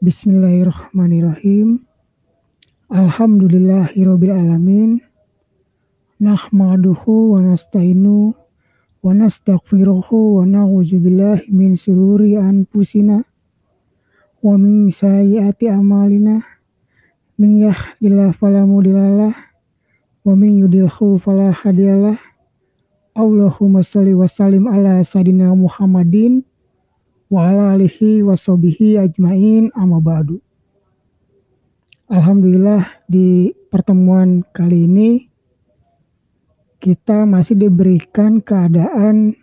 Bismillahirrahmanirrahim. Alhamdulillahirabbil alamin. Nahmaduhu wa nasta'inu wa nastaghfiruhu wa na'udzubillahi min syururi anfusina wa min sayyiati a'malina. Min yahdihillahu fala mudhillalah wa min yudlilhu fala hadiyalah. Allahumma shalli wa sallim ala sayidina Muhammadin wa alihi wa ajmain amma ba'du. Alhamdulillah di pertemuan kali ini kita masih diberikan keadaan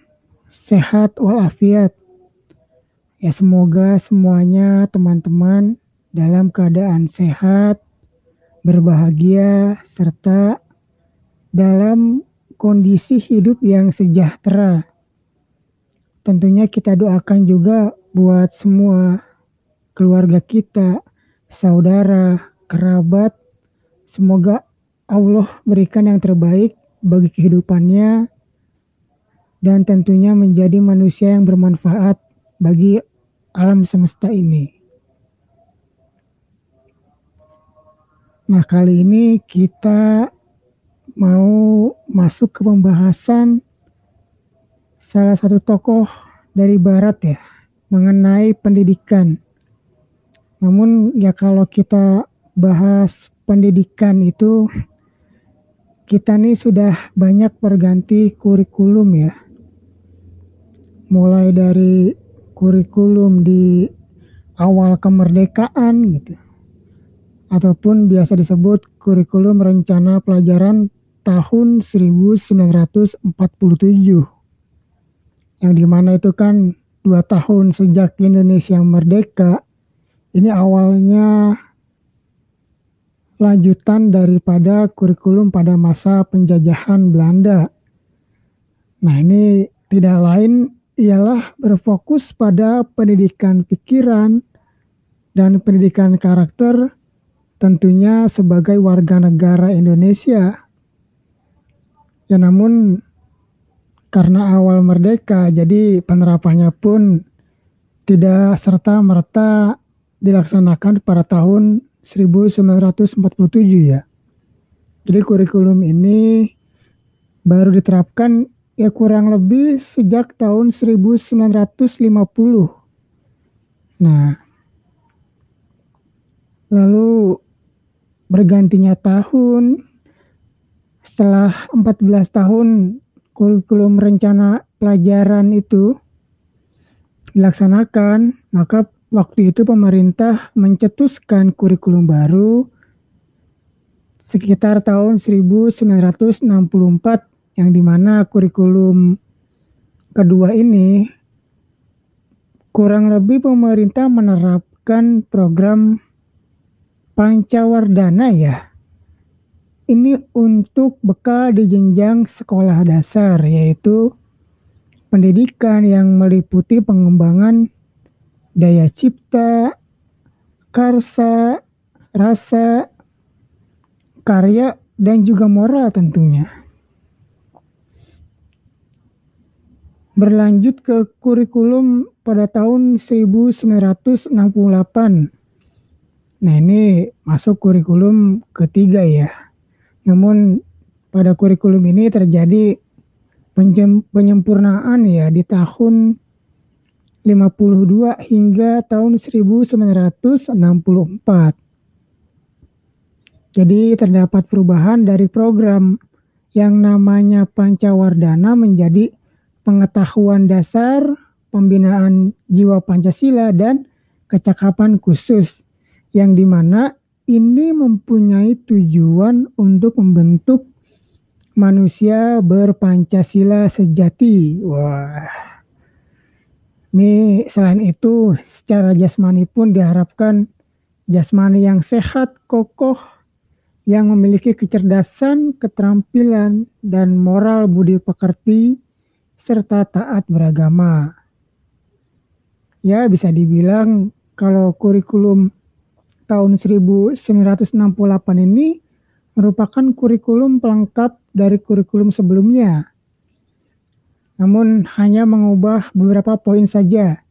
sehat walafiat. Ya semoga semuanya teman-teman dalam keadaan sehat, berbahagia, serta dalam kondisi hidup yang sejahtera tentunya kita doakan juga buat semua keluarga kita, saudara, kerabat. Semoga Allah berikan yang terbaik bagi kehidupannya dan tentunya menjadi manusia yang bermanfaat bagi alam semesta ini. Nah, kali ini kita mau masuk ke pembahasan salah satu tokoh dari barat ya mengenai pendidikan. Namun ya kalau kita bahas pendidikan itu kita nih sudah banyak berganti kurikulum ya. Mulai dari kurikulum di awal kemerdekaan gitu. Ataupun biasa disebut kurikulum rencana pelajaran tahun 1947 yang di mana itu kan dua tahun sejak Indonesia merdeka ini awalnya lanjutan daripada kurikulum pada masa penjajahan Belanda. Nah ini tidak lain ialah berfokus pada pendidikan pikiran dan pendidikan karakter tentunya sebagai warga negara Indonesia. Ya namun karena awal merdeka, jadi penerapannya pun tidak serta-merta dilaksanakan pada tahun 1947 ya. Jadi kurikulum ini baru diterapkan ya kurang lebih sejak tahun 1950. Nah, lalu bergantinya tahun setelah 14 tahun kurikulum rencana pelajaran itu dilaksanakan, maka waktu itu pemerintah mencetuskan kurikulum baru sekitar tahun 1964 yang di mana kurikulum kedua ini kurang lebih pemerintah menerapkan program Pancawardana ya ini untuk bekal di jenjang sekolah dasar, yaitu pendidikan yang meliputi pengembangan daya cipta, karsa, rasa, karya, dan juga moral tentunya. Berlanjut ke kurikulum pada tahun 1968. Nah ini masuk kurikulum ketiga ya namun pada kurikulum ini terjadi penyempurnaan ya di tahun 52 hingga tahun 1964. Jadi terdapat perubahan dari program yang namanya Pancawardana menjadi pengetahuan dasar, pembinaan jiwa Pancasila dan kecakapan khusus yang di mana ini mempunyai tujuan untuk membentuk manusia berpancasila sejati. Wah. Ini selain itu secara jasmani pun diharapkan jasmani yang sehat, kokoh, yang memiliki kecerdasan, keterampilan, dan moral budi pekerti, serta taat beragama. Ya bisa dibilang kalau kurikulum tahun 1968 ini merupakan kurikulum pelengkap dari kurikulum sebelumnya. Namun hanya mengubah beberapa poin saja.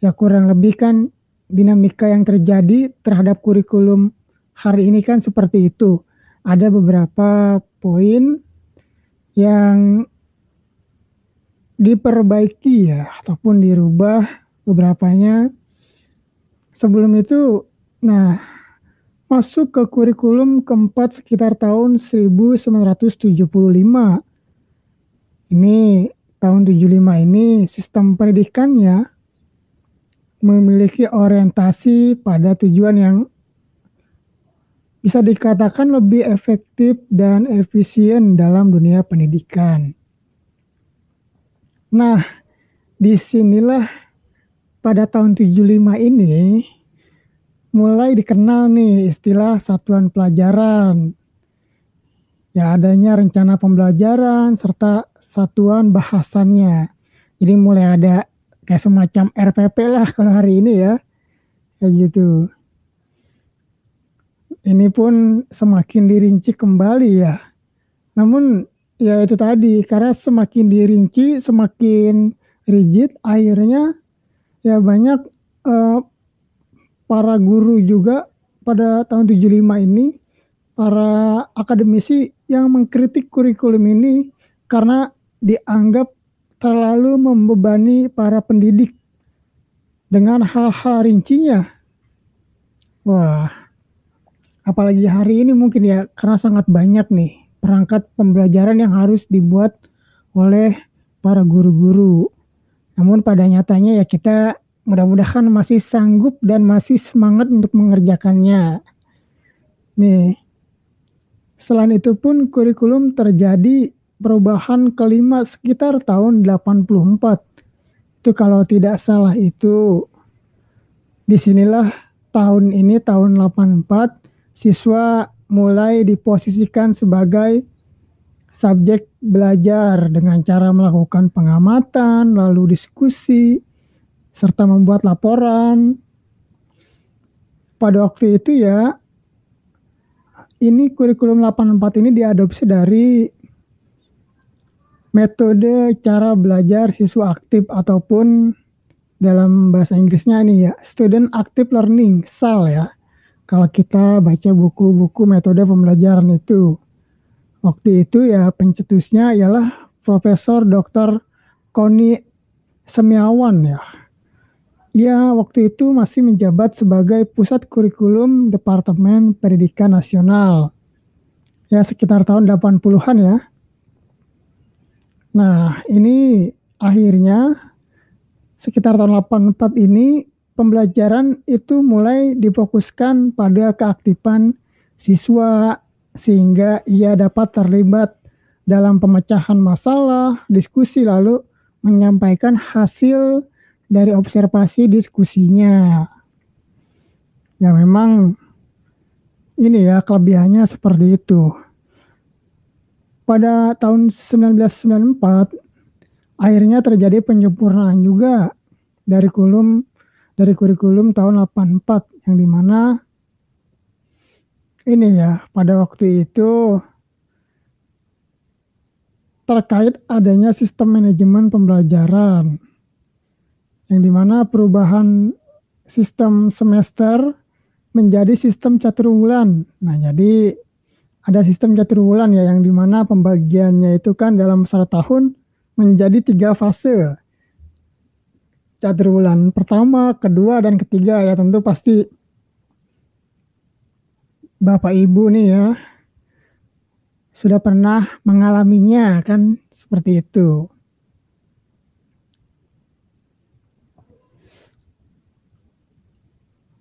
Ya kurang lebih kan dinamika yang terjadi terhadap kurikulum hari ini kan seperti itu. Ada beberapa poin yang diperbaiki ya ataupun dirubah beberapanya. Sebelum itu, nah masuk ke kurikulum keempat sekitar tahun 1975. Ini tahun 75 ini sistem pendidikannya memiliki orientasi pada tujuan yang bisa dikatakan lebih efektif dan efisien dalam dunia pendidikan. Nah, di sinilah pada tahun 75 ini mulai dikenal nih istilah satuan pelajaran. Ya adanya rencana pembelajaran serta satuan bahasannya. Jadi mulai ada kayak semacam RPP lah kalau hari ini ya. Kayak gitu. Ini pun semakin dirinci kembali ya. Namun ya itu tadi karena semakin dirinci semakin rigid akhirnya ya banyak uh, para guru juga pada tahun 75 ini para akademisi yang mengkritik kurikulum ini karena dianggap terlalu membebani para pendidik dengan hal-hal rincinya. Wah, apalagi hari ini mungkin ya karena sangat banyak nih perangkat pembelajaran yang harus dibuat oleh para guru-guru. Namun pada nyatanya ya kita mudah-mudahan masih sanggup dan masih semangat untuk mengerjakannya. Nih, selain itu pun kurikulum terjadi perubahan kelima sekitar tahun 84. Itu kalau tidak salah itu di sinilah tahun ini tahun 84 siswa mulai diposisikan sebagai subjek belajar dengan cara melakukan pengamatan, lalu diskusi, serta membuat laporan. Pada waktu itu ya, ini kurikulum 84 ini diadopsi dari metode cara belajar siswa aktif ataupun dalam bahasa Inggrisnya ini ya student active learning SAL ya kalau kita baca buku-buku metode pembelajaran itu waktu itu ya pencetusnya ialah Profesor Dr. Koni Semiawan ya ia waktu itu masih menjabat sebagai pusat kurikulum Departemen Pendidikan Nasional. Ya sekitar tahun 80-an ya. Nah, ini akhirnya sekitar tahun 84 ini pembelajaran itu mulai difokuskan pada keaktifan siswa sehingga ia dapat terlibat dalam pemecahan masalah, diskusi lalu menyampaikan hasil dari observasi diskusinya. Ya memang ini ya kelebihannya seperti itu pada tahun 1994 akhirnya terjadi penyempurnaan juga dari kurikulum dari kurikulum tahun 84 yang di mana ini ya pada waktu itu terkait adanya sistem manajemen pembelajaran yang di mana perubahan sistem semester menjadi sistem catur bulan. Nah, jadi ada sistem catur bulan ya yang di mana pembagiannya itu kan dalam satu tahun menjadi tiga fase catur bulan pertama, kedua dan ketiga ya tentu pasti bapak ibu nih ya sudah pernah mengalaminya kan seperti itu.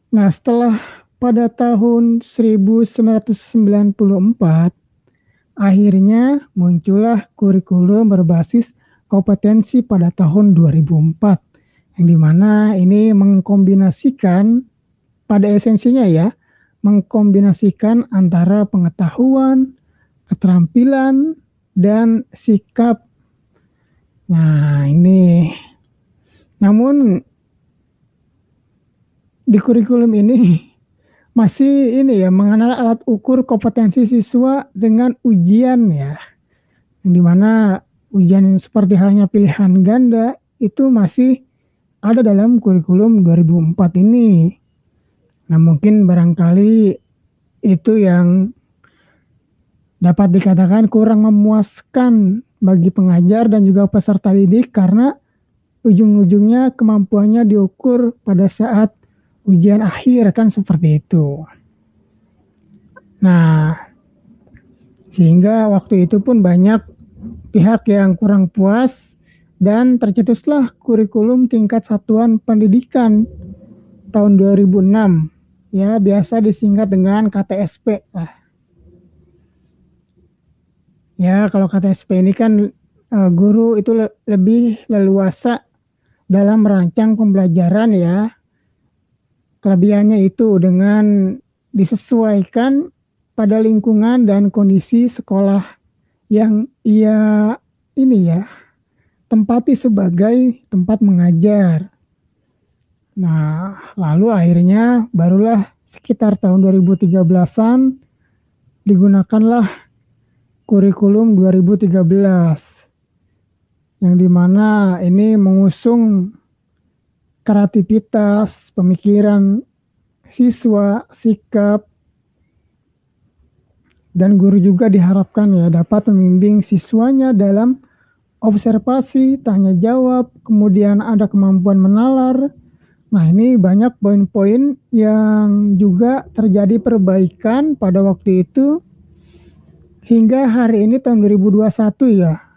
Nah setelah pada tahun 1994 akhirnya muncullah kurikulum berbasis kompetensi pada tahun 2004 yang di mana ini mengkombinasikan pada esensinya ya mengkombinasikan antara pengetahuan, keterampilan, dan sikap. Nah ini namun di kurikulum ini masih ini ya mengenal alat ukur kompetensi siswa dengan ujian ya. Yang di mana ujian seperti halnya pilihan ganda itu masih ada dalam kurikulum 2004 ini. Nah, mungkin barangkali itu yang dapat dikatakan kurang memuaskan bagi pengajar dan juga peserta didik karena ujung-ujungnya kemampuannya diukur pada saat ujian akhir kan seperti itu. Nah, sehingga waktu itu pun banyak pihak yang kurang puas dan tercetuslah kurikulum tingkat satuan pendidikan tahun 2006 ya biasa disingkat dengan KTSP lah. Ya kalau KTSP ini kan uh, guru itu le lebih leluasa dalam merancang pembelajaran ya. Kelebihannya itu dengan disesuaikan pada lingkungan dan kondisi sekolah yang ia ini ya tempati sebagai tempat mengajar. Nah, lalu akhirnya barulah sekitar tahun 2013-an digunakanlah kurikulum 2013 yang di mana ini mengusung kreativitas, pemikiran siswa, sikap, dan guru juga diharapkan ya dapat membimbing siswanya dalam observasi, tanya jawab, kemudian ada kemampuan menalar. Nah, ini banyak poin-poin yang juga terjadi perbaikan pada waktu itu hingga hari ini tahun 2021 ya.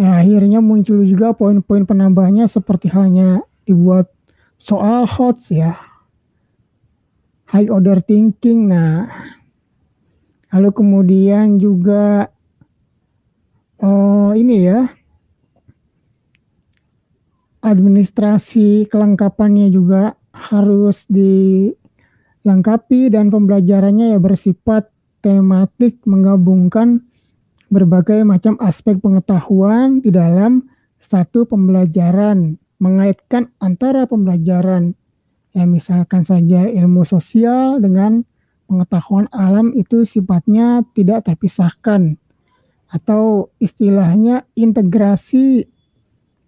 Ya, akhirnya muncul juga poin-poin penambahnya seperti halnya dibuat soal HOTS ya. High order thinking. Nah, Lalu kemudian juga oh ini ya administrasi kelengkapannya juga harus dilengkapi dan pembelajarannya ya bersifat tematik menggabungkan berbagai macam aspek pengetahuan di dalam satu pembelajaran mengaitkan antara pembelajaran ya misalkan saja ilmu sosial dengan pengetahuan alam itu sifatnya tidak terpisahkan atau istilahnya integrasi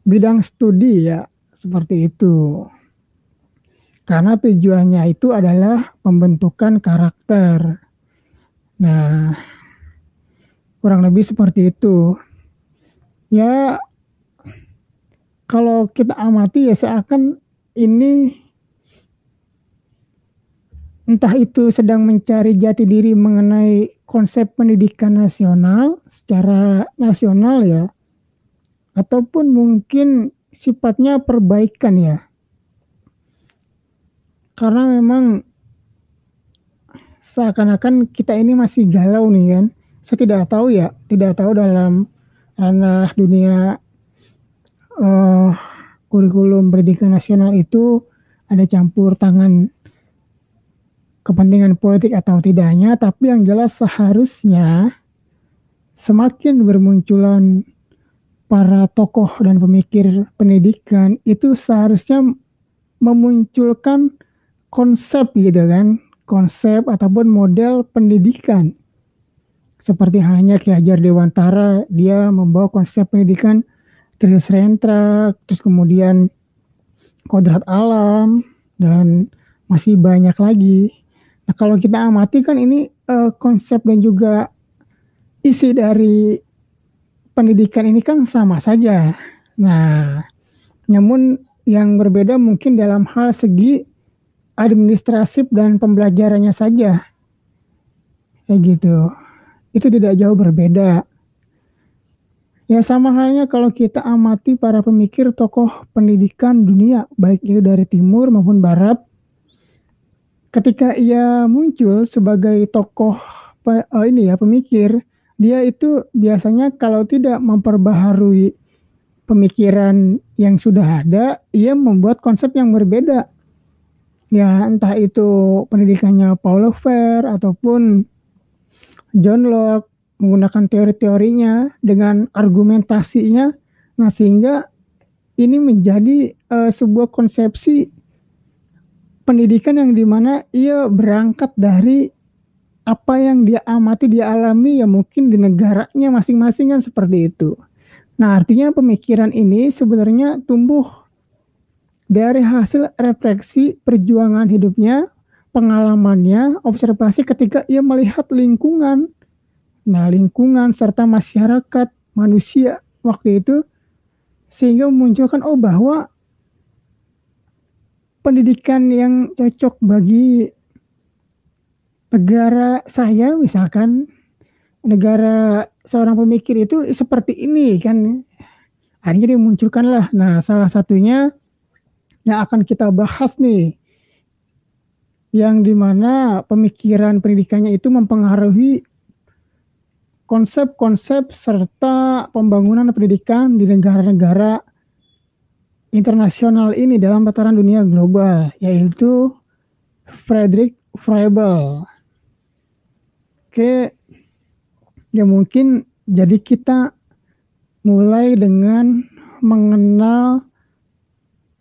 bidang studi ya seperti itu. Karena tujuannya itu adalah pembentukan karakter. Nah, kurang lebih seperti itu. Ya, kalau kita amati ya seakan ini entah itu sedang mencari jati diri mengenai konsep pendidikan nasional secara nasional ya ataupun mungkin sifatnya perbaikan ya karena memang seakan-akan kita ini masih galau nih kan saya tidak tahu ya tidak tahu dalam ranah dunia uh, kurikulum pendidikan nasional itu ada campur tangan kepentingan politik atau tidaknya, tapi yang jelas seharusnya semakin bermunculan para tokoh dan pemikir pendidikan itu seharusnya memunculkan konsep gitu kan, konsep ataupun model pendidikan. Seperti halnya Ki Hajar Dewantara, dia membawa konsep pendidikan Tris Rentra, terus kemudian kodrat alam, dan masih banyak lagi Nah, kalau kita amati kan ini uh, konsep dan juga isi dari pendidikan ini kan sama saja. Nah, namun yang berbeda mungkin dalam hal segi administratif dan pembelajarannya saja. Kayak gitu. Itu tidak jauh berbeda. Ya sama halnya kalau kita amati para pemikir tokoh pendidikan dunia, baik itu dari timur maupun barat, ketika ia muncul sebagai tokoh uh, ini ya pemikir, dia itu biasanya kalau tidak memperbaharui pemikiran yang sudah ada, ia membuat konsep yang berbeda. Ya, entah itu pendidikannya Paulo Freire ataupun John Locke menggunakan teori-teorinya dengan argumentasinya, nah sehingga ini menjadi uh, sebuah konsepsi pendidikan yang di mana ia berangkat dari apa yang dia amati, dia alami ya mungkin di negaranya masing-masing kan seperti itu. Nah artinya pemikiran ini sebenarnya tumbuh dari hasil refleksi perjuangan hidupnya, pengalamannya, observasi ketika ia melihat lingkungan. Nah, lingkungan serta masyarakat manusia waktu itu sehingga memunculkan oh bahwa pendidikan yang cocok bagi negara saya misalkan negara seorang pemikir itu seperti ini kan. Akhirnya dimunculkanlah nah salah satunya yang akan kita bahas nih yang di mana pemikiran pendidikannya itu mempengaruhi konsep-konsep serta pembangunan pendidikan di negara-negara internasional ini dalam tataran dunia global yaitu Frederick Froebel. Oke, ya mungkin jadi kita mulai dengan mengenal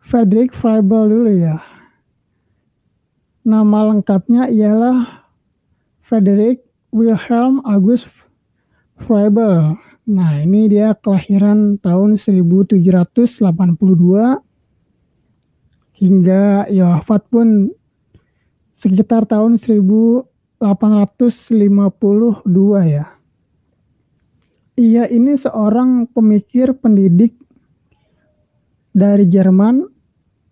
Frederick Froebel dulu ya. Nama lengkapnya ialah Frederick Wilhelm August Froebel. Nah, ini dia kelahiran tahun 1782 hingga ya wafat pun sekitar tahun 1000 852 ya. Ia ini seorang pemikir pendidik dari Jerman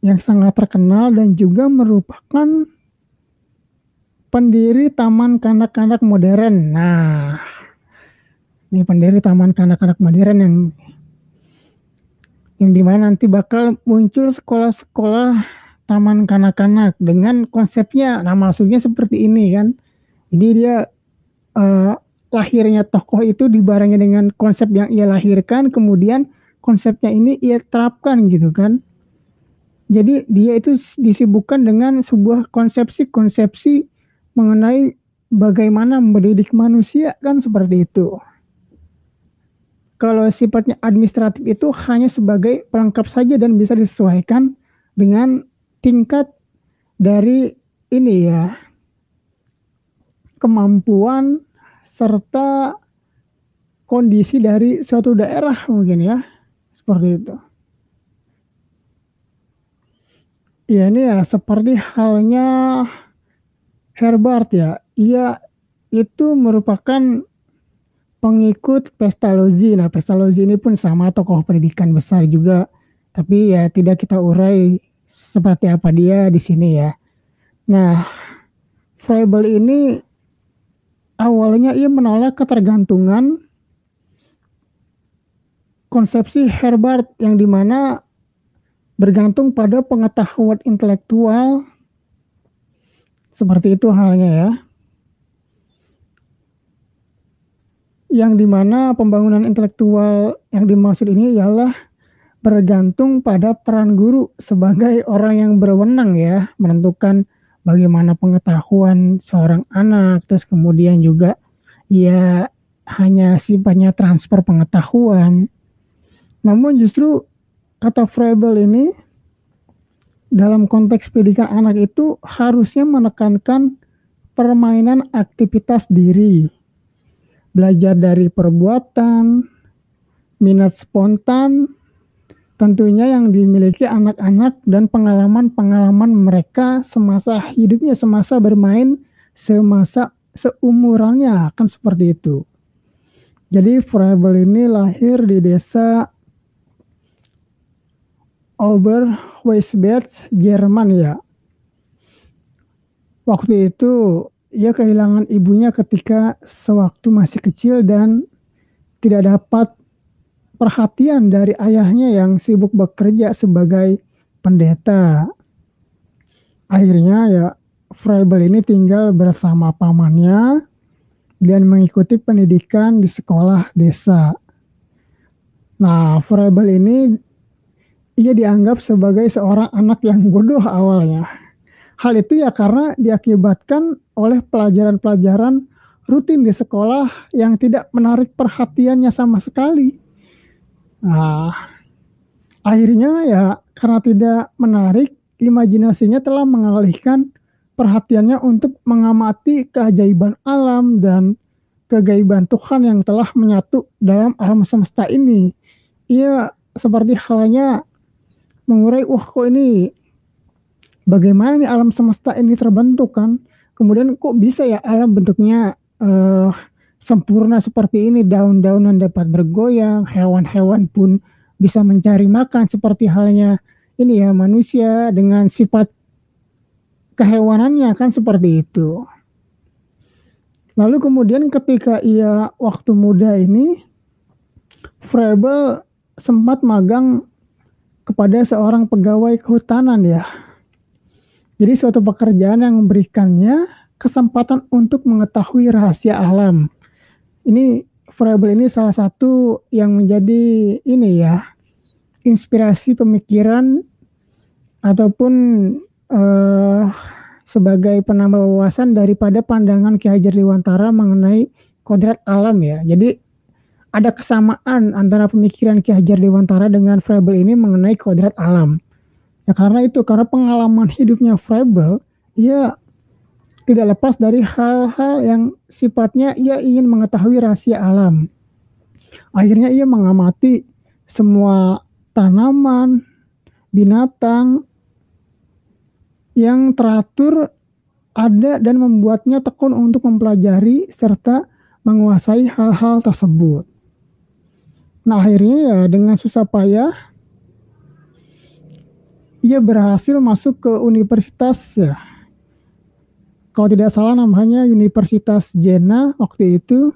yang sangat terkenal dan juga merupakan pendiri taman kanak-kanak modern. Nah, ini pendiri taman kanak-kanak modern yang yang di mana nanti bakal muncul sekolah-sekolah taman kanak-kanak dengan konsepnya, nah maksudnya seperti ini kan jadi dia uh, lahirnya tokoh itu dibarengi dengan konsep yang ia lahirkan, kemudian konsepnya ini ia terapkan gitu kan. Jadi dia itu disibukkan dengan sebuah konsepsi-konsepsi mengenai bagaimana mendidik manusia kan seperti itu. Kalau sifatnya administratif itu hanya sebagai pelengkap saja dan bisa disesuaikan dengan tingkat dari ini ya kemampuan serta kondisi dari suatu daerah mungkin ya seperti itu. Ya ini ya seperti halnya Herbert ya, ia itu merupakan pengikut Pestalozzi. Nah Pestalozzi ini pun sama tokoh pendidikan besar juga, tapi ya tidak kita urai seperti apa dia di sini ya. Nah Froebel ini awalnya ia menolak ketergantungan konsepsi Herbert yang di mana bergantung pada pengetahuan intelektual seperti itu halnya ya yang di mana pembangunan intelektual yang dimaksud ini ialah bergantung pada peran guru sebagai orang yang berwenang ya menentukan bagaimana pengetahuan seorang anak, terus kemudian juga ya hanya sifatnya transfer pengetahuan. Namun justru kata Froebel ini dalam konteks pendidikan anak itu harusnya menekankan permainan aktivitas diri. Belajar dari perbuatan, minat spontan, tentunya yang dimiliki anak-anak dan pengalaman-pengalaman mereka semasa hidupnya, semasa bermain, semasa seumurannya akan seperti itu. Jadi Froebel ini lahir di desa Oberweisbach, Jerman ya. Waktu itu ia kehilangan ibunya ketika sewaktu masih kecil dan tidak dapat perhatian dari ayahnya yang sibuk bekerja sebagai pendeta. Akhirnya ya Froebel ini tinggal bersama pamannya dan mengikuti pendidikan di sekolah desa. Nah, Froebel ini ia dianggap sebagai seorang anak yang bodoh awalnya. Hal itu ya karena diakibatkan oleh pelajaran-pelajaran rutin di sekolah yang tidak menarik perhatiannya sama sekali. Nah, akhirnya ya karena tidak menarik, imajinasinya telah mengalihkan perhatiannya untuk mengamati keajaiban alam dan kegaiban Tuhan yang telah menyatu dalam alam semesta ini. Ia seperti halnya mengurai, wah kok ini bagaimana nih alam semesta ini terbentuk kan? Kemudian kok bisa ya alam bentuknya uh, sempurna seperti ini, daun-daunan dapat bergoyang, hewan-hewan pun bisa mencari makan seperti halnya ini ya manusia dengan sifat kehewanannya kan seperti itu. Lalu kemudian ketika ia waktu muda ini, Frebel sempat magang kepada seorang pegawai kehutanan ya. Jadi suatu pekerjaan yang memberikannya kesempatan untuk mengetahui rahasia alam. Ini Frebel ini salah satu yang menjadi ini ya inspirasi pemikiran ataupun uh, sebagai penambah wawasan daripada pandangan Ki Hajar Dewantara mengenai kodrat alam ya. Jadi ada kesamaan antara pemikiran Ki Hajar Dewantara dengan Frebel ini mengenai kodrat alam. Ya karena itu karena pengalaman hidupnya Frebel, ia tidak lepas dari hal-hal yang sifatnya ia ingin mengetahui rahasia alam. Akhirnya ia mengamati semua tanaman, binatang, yang teratur ada dan membuatnya tekun untuk mempelajari serta menguasai hal-hal tersebut. Nah akhirnya ya dengan susah payah ia berhasil masuk ke universitas ya. Kalau tidak salah namanya Universitas Jena waktu itu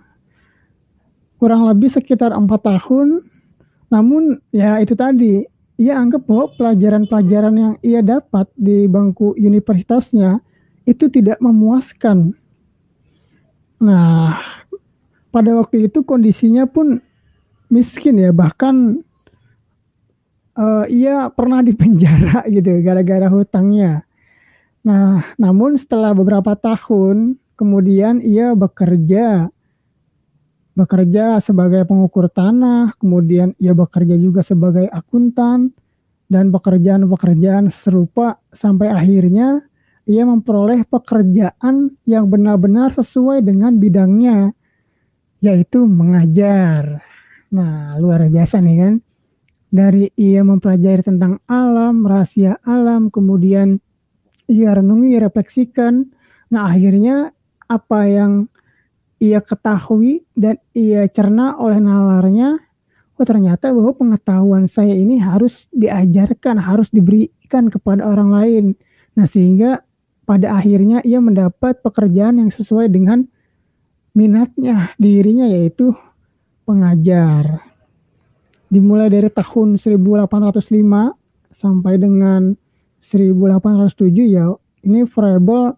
kurang lebih sekitar empat tahun. Namun ya itu tadi ia anggap bahwa pelajaran-pelajaran yang ia dapat di bangku universitasnya itu tidak memuaskan. Nah, pada waktu itu kondisinya pun miskin ya, bahkan uh, ia pernah dipenjara gitu gara-gara hutangnya. Nah, namun setelah beberapa tahun kemudian ia bekerja bekerja sebagai pengukur tanah, kemudian ia bekerja juga sebagai akuntan, dan pekerjaan-pekerjaan serupa sampai akhirnya ia memperoleh pekerjaan yang benar-benar sesuai dengan bidangnya, yaitu mengajar. Nah, luar biasa nih kan. Dari ia mempelajari tentang alam, rahasia alam, kemudian ia renungi, refleksikan. Nah, akhirnya apa yang ia ketahui dan ia cerna oleh nalarnya, oh ternyata bahwa pengetahuan saya ini harus diajarkan, harus diberikan kepada orang lain. Nah sehingga pada akhirnya ia mendapat pekerjaan yang sesuai dengan minatnya dirinya yaitu pengajar. Dimulai dari tahun 1805 sampai dengan 1807 ya ini Frebel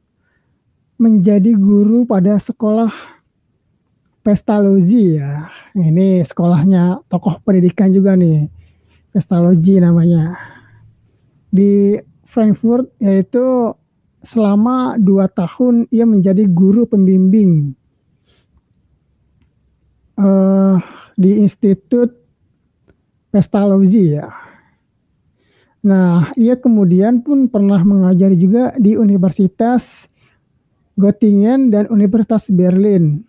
menjadi guru pada sekolah Pestalozzi ya. Ini sekolahnya tokoh pendidikan juga nih. Pestalozzi namanya. Di Frankfurt yaitu selama dua tahun ia menjadi guru pembimbing uh, di Institut Pestalozzi ya. Nah, ia kemudian pun pernah mengajar juga di Universitas Göttingen dan Universitas Berlin.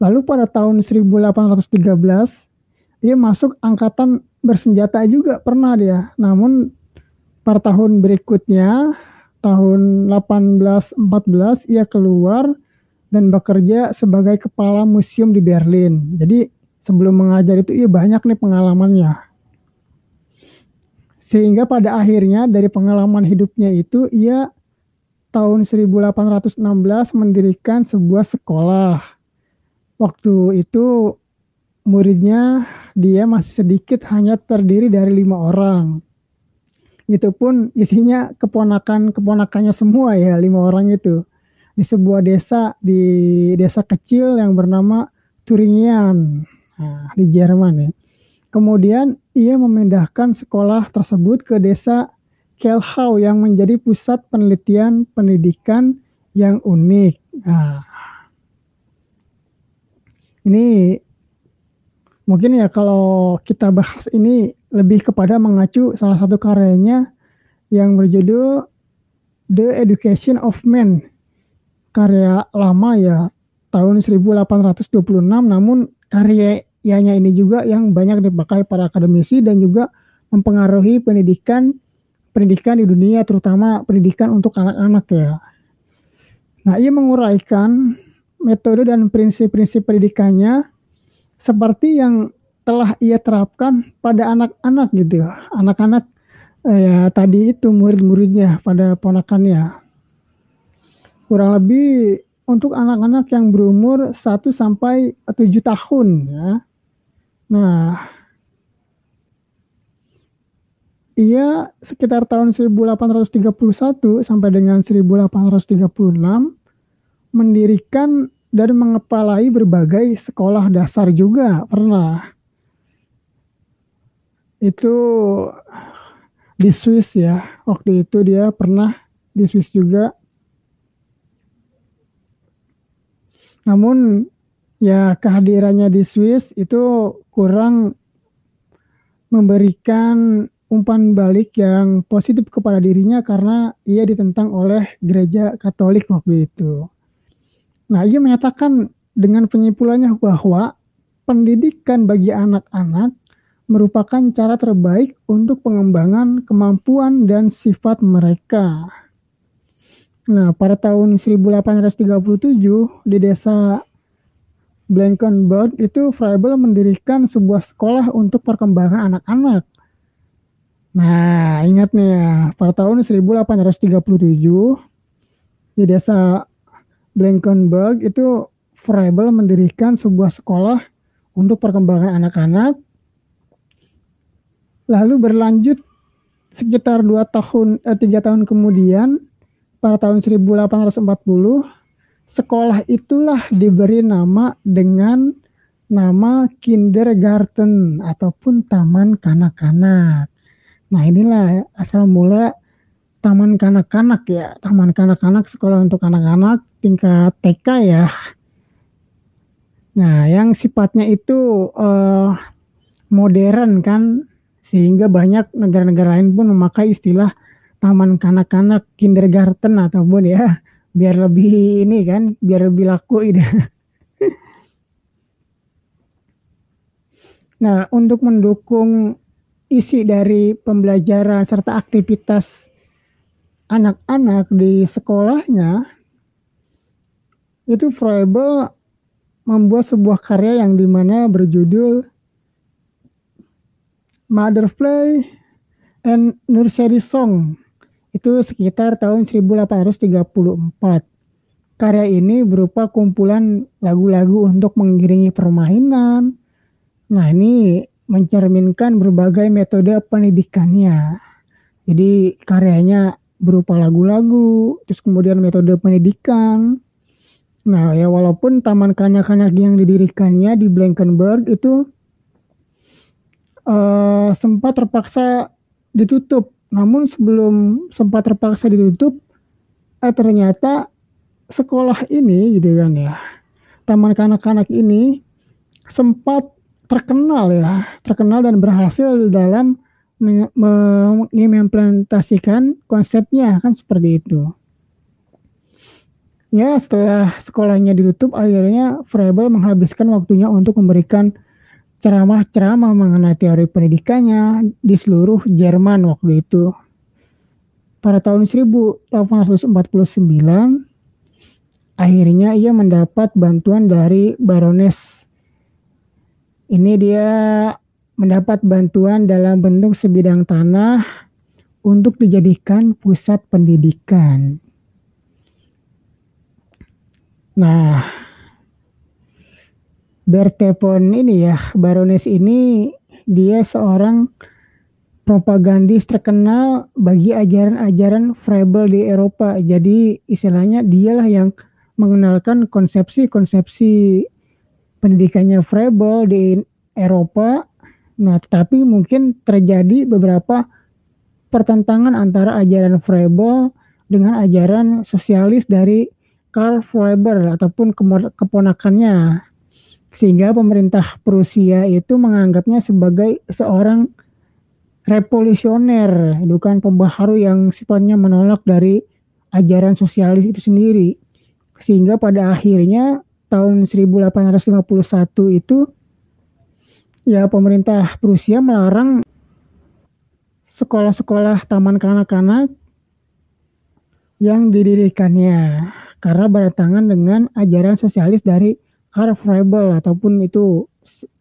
Lalu pada tahun 1813 dia masuk angkatan bersenjata juga pernah dia. Namun pada tahun berikutnya tahun 1814 ia keluar dan bekerja sebagai kepala museum di Berlin. Jadi sebelum mengajar itu ia banyak nih pengalamannya. Sehingga pada akhirnya dari pengalaman hidupnya itu ia tahun 1816 mendirikan sebuah sekolah waktu itu muridnya dia masih sedikit hanya terdiri dari lima orang. Itu pun isinya keponakan-keponakannya semua ya lima orang itu di sebuah desa di desa kecil yang bernama Turingian nah, di Jerman ya. Kemudian ia memindahkan sekolah tersebut ke desa Kelhau yang menjadi pusat penelitian pendidikan yang unik. Nah, ini mungkin ya kalau kita bahas ini lebih kepada mengacu salah satu karyanya yang berjudul The Education of Men. Karya lama ya tahun 1826 namun karyanya ini juga yang banyak dipakai para akademisi dan juga mempengaruhi pendidikan pendidikan di dunia terutama pendidikan untuk anak-anak ya. Nah, ia menguraikan metode dan prinsip-prinsip pendidikannya seperti yang telah ia terapkan pada anak-anak gitu ya. Anak-anak eh, ya tadi itu murid-muridnya pada ponakannya. Kurang lebih untuk anak-anak yang berumur 1 sampai 7 tahun ya. Nah, ia sekitar tahun 1831 sampai dengan 1836 mendirikan dan mengepalai berbagai sekolah dasar juga pernah. Itu di Swiss ya. Waktu itu dia pernah di Swiss juga. Namun ya kehadirannya di Swiss itu kurang memberikan umpan balik yang positif kepada dirinya karena ia ditentang oleh gereja Katolik waktu itu. Nah, ia menyatakan dengan penyimpulannya bahwa pendidikan bagi anak-anak merupakan cara terbaik untuk pengembangan kemampuan dan sifat mereka. Nah, pada tahun 1837 di desa Blankenburg itu Froebel mendirikan sebuah sekolah untuk perkembangan anak-anak Nah, ingat nih ya, pada tahun 1837 di desa Blankenburg itu Froebel mendirikan sebuah sekolah untuk perkembangan anak-anak. Lalu berlanjut sekitar dua tahun eh, tiga tahun kemudian pada tahun 1840 sekolah itulah diberi nama dengan nama kindergarten ataupun taman kanak-kanak. Nah inilah asal mula taman kanak-kanak ya, taman kanak-kanak sekolah untuk anak-anak tingkat TK ya. Nah yang sifatnya itu uh, modern kan, sehingga banyak negara-negara lain pun memakai istilah taman kanak-kanak kindergarten ataupun ya biar lebih ini kan, biar lebih laku itu. Nah, untuk mendukung isi dari pembelajaran serta aktivitas anak-anak di sekolahnya itu Froebel membuat sebuah karya yang di mana berjudul Mother Play and Nursery Song itu sekitar tahun 1834 karya ini berupa kumpulan lagu-lagu untuk mengiringi permainan nah ini mencerminkan berbagai metode pendidikannya. Jadi karyanya berupa lagu-lagu, terus kemudian metode pendidikan. Nah ya walaupun taman kanak-kanak yang didirikannya di Blankenburg itu uh, sempat terpaksa ditutup. Namun sebelum sempat terpaksa ditutup, eh ternyata sekolah ini gitu kan ya, taman kanak-kanak ini sempat terkenal ya, terkenal dan berhasil dalam mengimplementasikan konsepnya kan seperti itu. Ya setelah sekolahnya ditutup akhirnya Froebel menghabiskan waktunya untuk memberikan ceramah-ceramah mengenai teori pendidikannya di seluruh Jerman waktu itu. Pada tahun 1849 akhirnya ia mendapat bantuan dari Baroness ini dia mendapat bantuan dalam bentuk sebidang tanah untuk dijadikan pusat pendidikan. Nah, Bertepon ini ya, Barones ini dia seorang propagandis terkenal bagi ajaran-ajaran Froebel di Eropa. Jadi istilahnya dialah yang mengenalkan konsepsi-konsepsi pendidikannya Froebel di Eropa. Nah, tetapi mungkin terjadi beberapa pertentangan antara ajaran Froebel dengan ajaran sosialis dari Karl Froebel ataupun keponakannya. Sehingga pemerintah Prusia itu menganggapnya sebagai seorang revolusioner, bukan pembaharu yang sifatnya menolak dari ajaran sosialis itu sendiri. Sehingga pada akhirnya tahun 1851 itu ya pemerintah Prusia melarang sekolah-sekolah taman kanak-kanak yang didirikannya karena bertentangan dengan ajaran sosialis dari Karl ataupun itu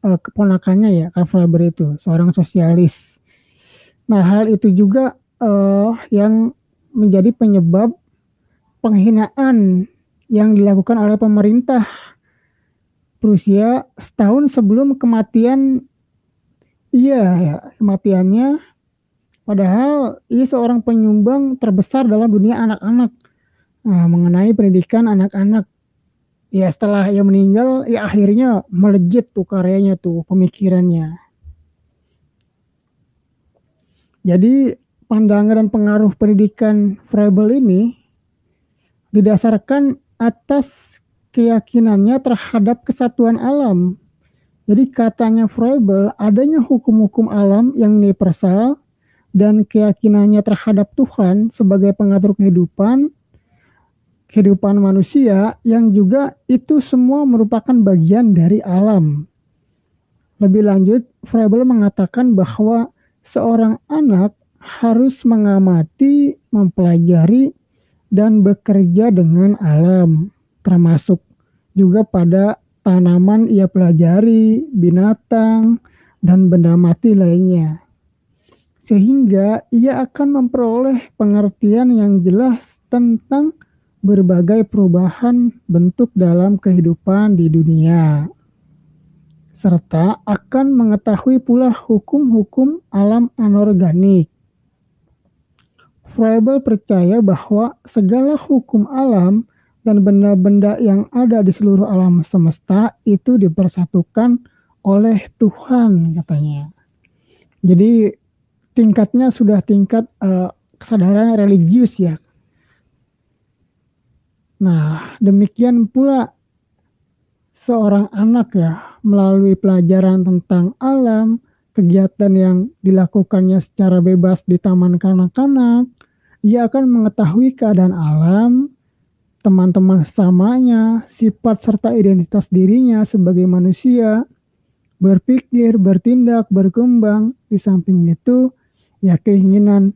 uh, keponakannya ya Karl itu seorang sosialis. Nah hal itu juga uh, yang menjadi penyebab penghinaan yang dilakukan oleh pemerintah Prusia setahun sebelum kematian. Iya ya kematiannya. Padahal ia seorang penyumbang terbesar dalam dunia anak-anak. Nah, mengenai pendidikan anak-anak ya setelah ia meninggal ya akhirnya melejit tuh karyanya tuh pemikirannya jadi pandangan dan pengaruh pendidikan Froebel ini didasarkan atas keyakinannya terhadap kesatuan alam. Jadi katanya Froebel, adanya hukum-hukum alam yang universal dan keyakinannya terhadap Tuhan sebagai pengatur kehidupan, kehidupan manusia yang juga itu semua merupakan bagian dari alam. Lebih lanjut, Froebel mengatakan bahwa seorang anak harus mengamati, mempelajari, dan bekerja dengan alam termasuk juga pada tanaman ia pelajari, binatang, dan benda mati lainnya. Sehingga ia akan memperoleh pengertian yang jelas tentang berbagai perubahan bentuk dalam kehidupan di dunia. Serta akan mengetahui pula hukum-hukum alam anorganik. Froebel percaya bahwa segala hukum alam dan benda-benda yang ada di seluruh alam semesta itu dipersatukan oleh Tuhan katanya. Jadi tingkatnya sudah tingkat uh, kesadaran religius ya. Nah, demikian pula seorang anak ya melalui pelajaran tentang alam, kegiatan yang dilakukannya secara bebas di taman kanak-kanak, ia akan mengetahui keadaan alam, teman-teman samanya, sifat serta identitas dirinya sebagai manusia, berpikir, bertindak, berkembang. Di samping itu, ya keinginan,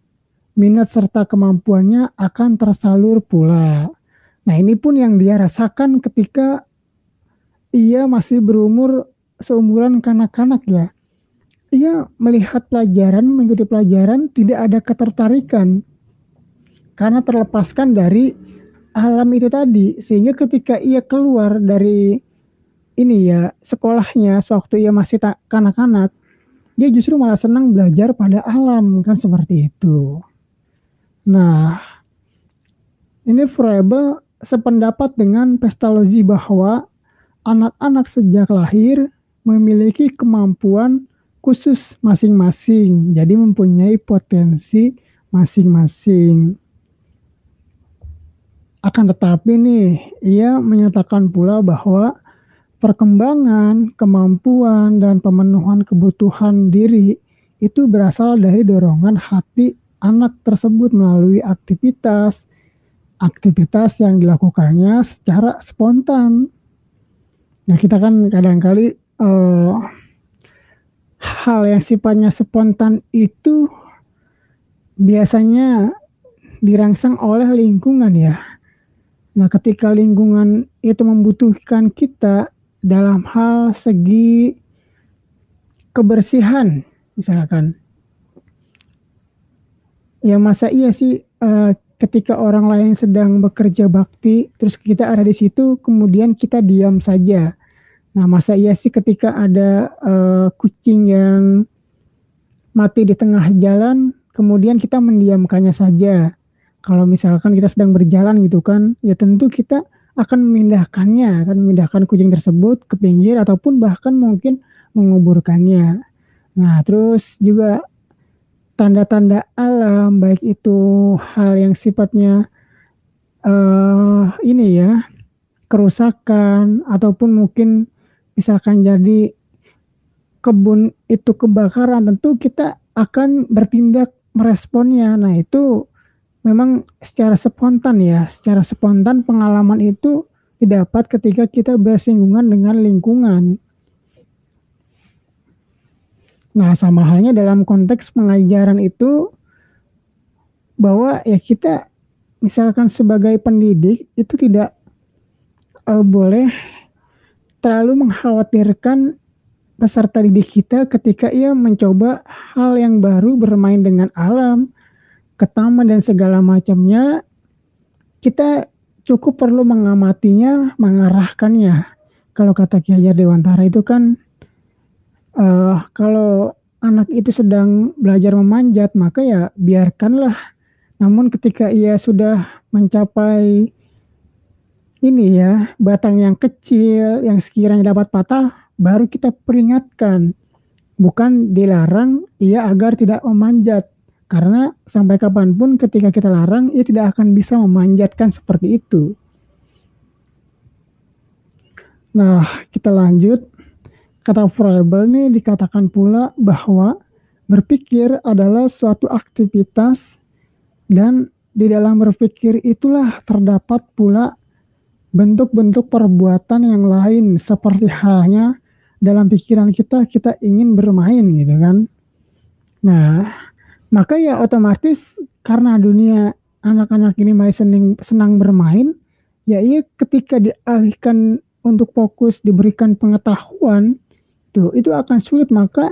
minat serta kemampuannya akan tersalur pula. Nah, ini pun yang dia rasakan ketika ia masih berumur seumuran kanak-kanak ya. Ia melihat pelajaran, mengikuti pelajaran, tidak ada ketertarikan karena terlepaskan dari alam itu tadi sehingga ketika ia keluar dari ini ya sekolahnya sewaktu ia masih tak kanak-kanak dia justru malah senang belajar pada alam kan seperti itu nah ini Froebel sependapat dengan Pestalozzi bahwa anak-anak sejak lahir memiliki kemampuan khusus masing-masing jadi mempunyai potensi masing-masing. Akan tetapi nih, ia menyatakan pula bahwa perkembangan, kemampuan, dan pemenuhan kebutuhan diri itu berasal dari dorongan hati anak tersebut melalui aktivitas aktivitas yang dilakukannya secara spontan. Nah kita kan kadang-kali uh, hal yang sifatnya spontan itu biasanya dirangsang oleh lingkungan ya Nah, ketika lingkungan itu membutuhkan kita dalam hal segi kebersihan, misalkan, ya masa iya sih uh, ketika orang lain sedang bekerja bakti, terus kita ada di situ, kemudian kita diam saja. Nah, masa iya sih ketika ada uh, kucing yang mati di tengah jalan, kemudian kita mendiamkannya saja kalau misalkan kita sedang berjalan gitu kan, ya tentu kita akan memindahkannya, akan memindahkan kucing tersebut ke pinggir ataupun bahkan mungkin menguburkannya. Nah, terus juga tanda-tanda alam baik itu hal yang sifatnya uh, ini ya kerusakan ataupun mungkin misalkan jadi kebun itu kebakaran tentu kita akan bertindak meresponnya. Nah, itu memang secara spontan ya, secara spontan pengalaman itu didapat ketika kita bersinggungan dengan lingkungan. Nah, sama halnya dalam konteks pengajaran itu bahwa ya kita misalkan sebagai pendidik itu tidak uh, boleh terlalu mengkhawatirkan peserta didik kita ketika ia mencoba hal yang baru bermain dengan alam, ke taman dan segala macamnya. Kita cukup perlu mengamatinya, mengarahkannya. Kalau kata Ki Hajar Dewantara itu kan uh, kalau anak itu sedang belajar memanjat, maka ya biarkanlah. Namun ketika ia sudah mencapai ini ya, batang yang kecil yang sekiranya dapat patah, baru kita peringatkan. Bukan dilarang ia agar tidak memanjat. Karena sampai kapan pun ketika kita larang, ia tidak akan bisa memanjatkan seperti itu. Nah, kita lanjut Kata Froebel ini dikatakan pula bahwa berpikir adalah suatu aktivitas dan di dalam berpikir itulah terdapat pula bentuk-bentuk perbuatan yang lain seperti halnya dalam pikiran kita kita ingin bermain gitu kan. Nah, maka ya otomatis karena dunia anak-anak ini masih senang, senang bermain, ya iya ketika dialihkan untuk fokus diberikan pengetahuan itu itu akan sulit maka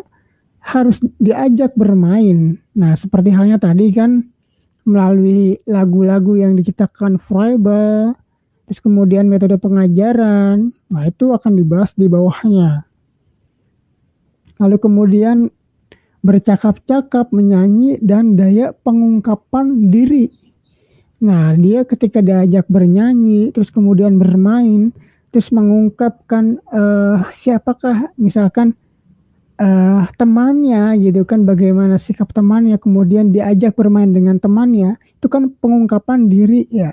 harus diajak bermain. Nah, seperti halnya tadi kan melalui lagu-lagu yang diciptakan Froebel, terus kemudian metode pengajaran, nah itu akan dibahas di bawahnya. Lalu kemudian bercakap-cakap, menyanyi, dan daya pengungkapan diri. Nah, dia ketika diajak bernyanyi, terus kemudian bermain, terus mengungkapkan uh, siapakah misalkan uh, temannya gitu kan bagaimana sikap temannya kemudian diajak bermain dengan temannya itu kan pengungkapan diri ya.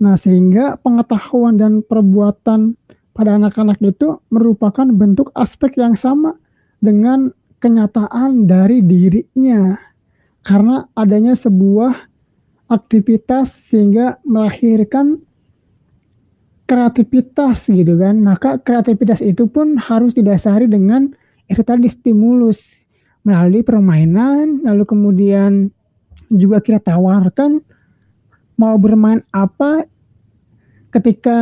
Nah sehingga pengetahuan dan perbuatan pada anak-anak itu merupakan bentuk aspek yang sama dengan kenyataan dari dirinya. Karena adanya sebuah aktivitas sehingga melahirkan kreativitas gitu kan. Maka kreativitas itu pun harus didasari dengan itu tadi stimulus melalui permainan lalu kemudian juga kita tawarkan mau bermain apa. Ketika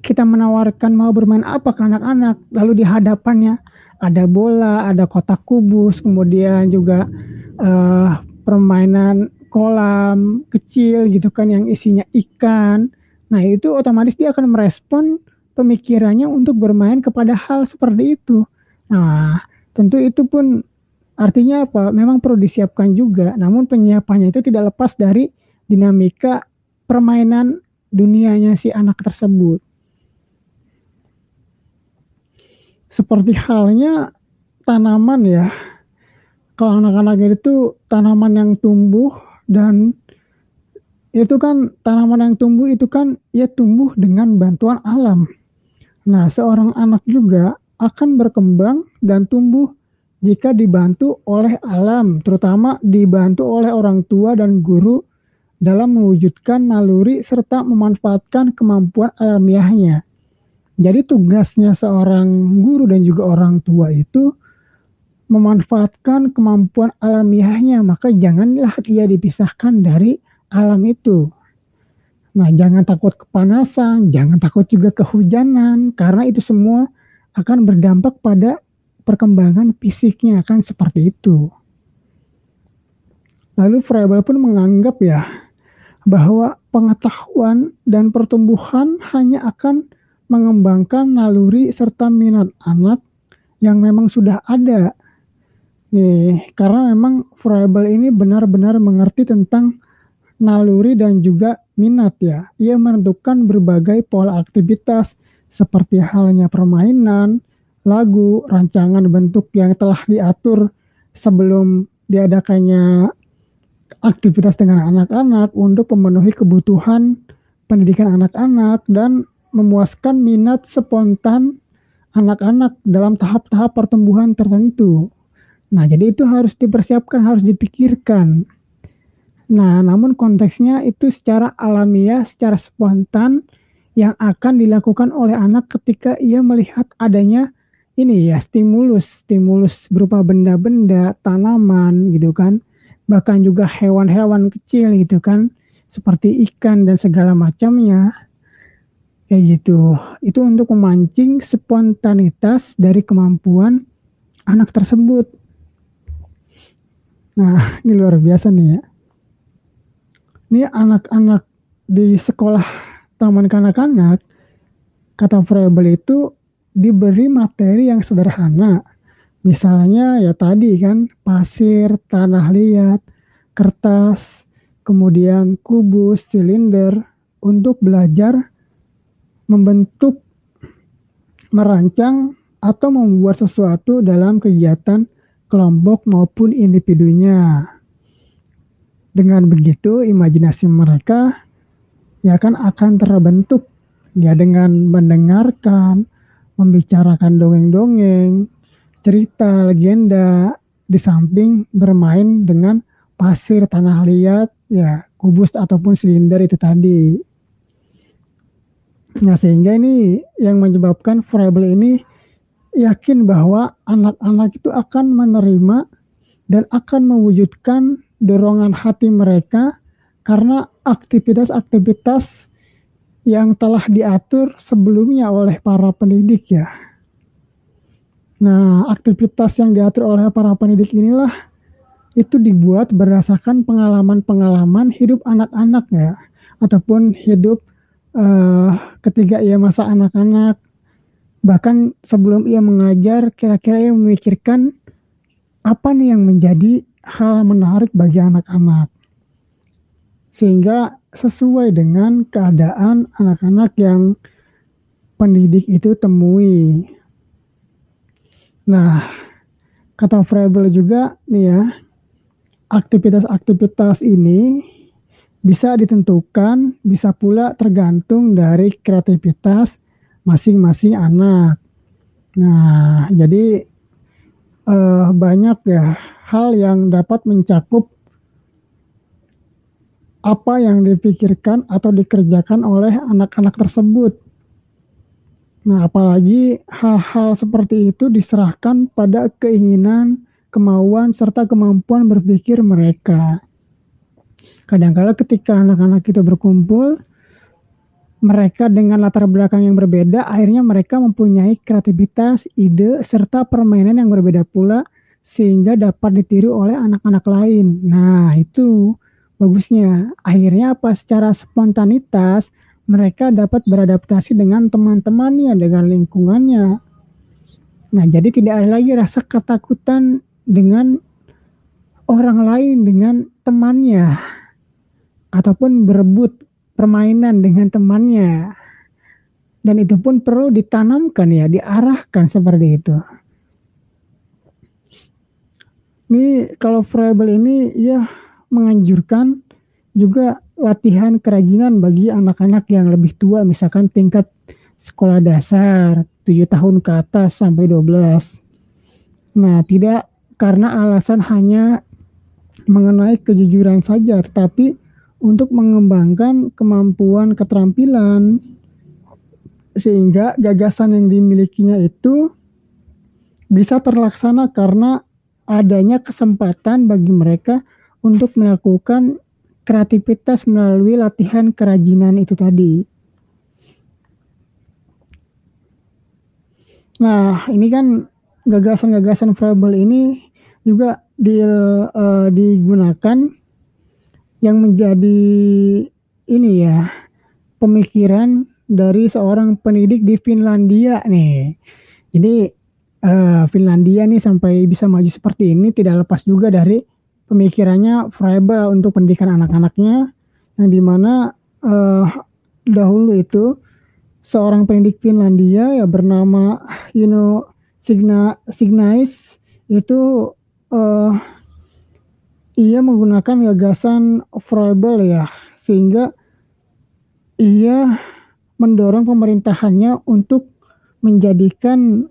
kita menawarkan mau bermain apa ke anak-anak lalu di hadapannya ada bola ada kotak kubus kemudian juga uh, permainan kolam kecil gitu kan yang isinya ikan Nah, itu otomatis dia akan merespon pemikirannya untuk bermain kepada hal seperti itu. Nah, tentu itu pun artinya apa? Memang perlu disiapkan juga, namun penyiapannya itu tidak lepas dari dinamika permainan dunianya si anak tersebut. Seperti halnya tanaman ya. Kalau anak-anak itu tanaman yang tumbuh dan itu kan tanaman yang tumbuh itu kan ya tumbuh dengan bantuan alam. Nah, seorang anak juga akan berkembang dan tumbuh jika dibantu oleh alam, terutama dibantu oleh orang tua dan guru dalam mewujudkan naluri serta memanfaatkan kemampuan alamiahnya. Jadi tugasnya seorang guru dan juga orang tua itu memanfaatkan kemampuan alamiahnya, maka janganlah ia dipisahkan dari alam itu. Nah, jangan takut kepanasan, jangan takut juga kehujanan, karena itu semua akan berdampak pada perkembangan fisiknya akan seperti itu. Lalu Froebel pun menganggap ya bahwa pengetahuan dan pertumbuhan hanya akan mengembangkan naluri serta minat anak yang memang sudah ada. Nih, karena memang Froebel ini benar-benar mengerti tentang naluri dan juga minat ya. Ia menentukan berbagai pola aktivitas seperti halnya permainan, lagu, rancangan bentuk yang telah diatur sebelum diadakannya aktivitas dengan anak-anak untuk memenuhi kebutuhan pendidikan anak-anak dan memuaskan minat spontan anak-anak dalam tahap-tahap pertumbuhan tertentu. Nah, jadi itu harus dipersiapkan, harus dipikirkan. Nah, namun konteksnya itu secara alamiah, secara spontan yang akan dilakukan oleh anak ketika ia melihat adanya ini ya stimulus, stimulus berupa benda-benda, tanaman gitu kan, bahkan juga hewan-hewan kecil gitu kan, seperti ikan dan segala macamnya. Kayak gitu. Itu untuk memancing spontanitas dari kemampuan anak tersebut. Nah, ini luar biasa nih ya. Ini anak-anak di sekolah taman kanak-kanak, kata Frebel itu diberi materi yang sederhana. Misalnya ya tadi kan pasir, tanah liat, kertas, kemudian kubus, silinder untuk belajar membentuk, merancang atau membuat sesuatu dalam kegiatan kelompok maupun individunya. Dengan begitu imajinasi mereka ya kan akan terbentuk ya dengan mendengarkan, membicarakan dongeng-dongeng, cerita, legenda, di samping bermain dengan pasir, tanah liat, ya kubus ataupun silinder itu tadi. Nah sehingga ini yang menyebabkan Frebel ini yakin bahwa anak-anak itu akan menerima dan akan mewujudkan dorongan hati mereka karena aktivitas-aktivitas yang telah diatur sebelumnya oleh para pendidik ya. Nah, aktivitas yang diatur oleh para pendidik inilah itu dibuat berdasarkan pengalaman-pengalaman hidup anak-anak ya, ataupun hidup uh, ketika ia masa anak-anak, bahkan sebelum ia mengajar, kira-kira ia memikirkan apa nih yang menjadi hal menarik bagi anak-anak, sehingga sesuai dengan keadaan anak-anak yang pendidik itu temui. Nah, kata Frebel juga nih ya, aktivitas-aktivitas ini bisa ditentukan, bisa pula tergantung dari kreativitas masing-masing anak. Nah, jadi eh, banyak ya hal yang dapat mencakup apa yang dipikirkan atau dikerjakan oleh anak-anak tersebut. Nah, apalagi hal-hal seperti itu diserahkan pada keinginan, kemauan, serta kemampuan berpikir mereka. Kadang-kala ketika anak-anak itu berkumpul, mereka dengan latar belakang yang berbeda, akhirnya mereka mempunyai kreativitas, ide, serta permainan yang berbeda pula, sehingga dapat ditiru oleh anak-anak lain. Nah, itu bagusnya. Akhirnya apa? Secara spontanitas mereka dapat beradaptasi dengan teman-temannya, dengan lingkungannya. Nah, jadi tidak ada lagi rasa ketakutan dengan orang lain, dengan temannya, ataupun berebut permainan dengan temannya. Dan itu pun perlu ditanamkan ya, diarahkan seperti itu. Ini kalau Frebel ini ya menganjurkan juga latihan kerajinan bagi anak-anak yang lebih tua misalkan tingkat sekolah dasar 7 tahun ke atas sampai 12. Nah, tidak karena alasan hanya mengenai kejujuran saja, tetapi untuk mengembangkan kemampuan keterampilan sehingga gagasan yang dimilikinya itu bisa terlaksana karena adanya kesempatan bagi mereka untuk melakukan kreativitas melalui latihan kerajinan itu tadi. Nah, ini kan gagasan-gagasan Froebel ini juga di, uh, digunakan yang menjadi ini ya pemikiran dari seorang pendidik di Finlandia nih. Jadi uh, Finlandia nih sampai bisa maju seperti ini tidak lepas juga dari pemikirannya Freiba untuk pendidikan anak-anaknya yang di mana uh, dahulu itu seorang pendidik Finlandia ya bernama you know Signa Signais itu uh, ia menggunakan gagasan Froebel ya sehingga ia mendorong pemerintahannya untuk menjadikan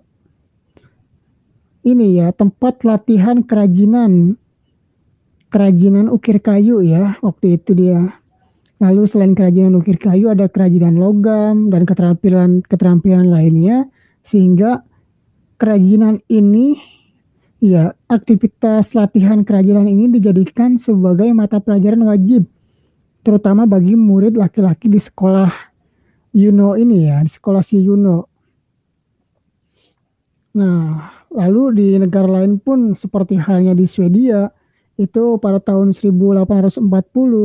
ini ya tempat latihan kerajinan kerajinan ukir kayu ya waktu itu dia. Lalu selain kerajinan ukir kayu ada kerajinan logam dan keterampilan keterampilan lainnya sehingga kerajinan ini ya aktivitas latihan kerajinan ini dijadikan sebagai mata pelajaran wajib terutama bagi murid laki-laki di sekolah Yuno ini ya, di sekolah si Yuno. Nah, lalu di negara lain pun seperti halnya di Swedia, itu pada tahun 1840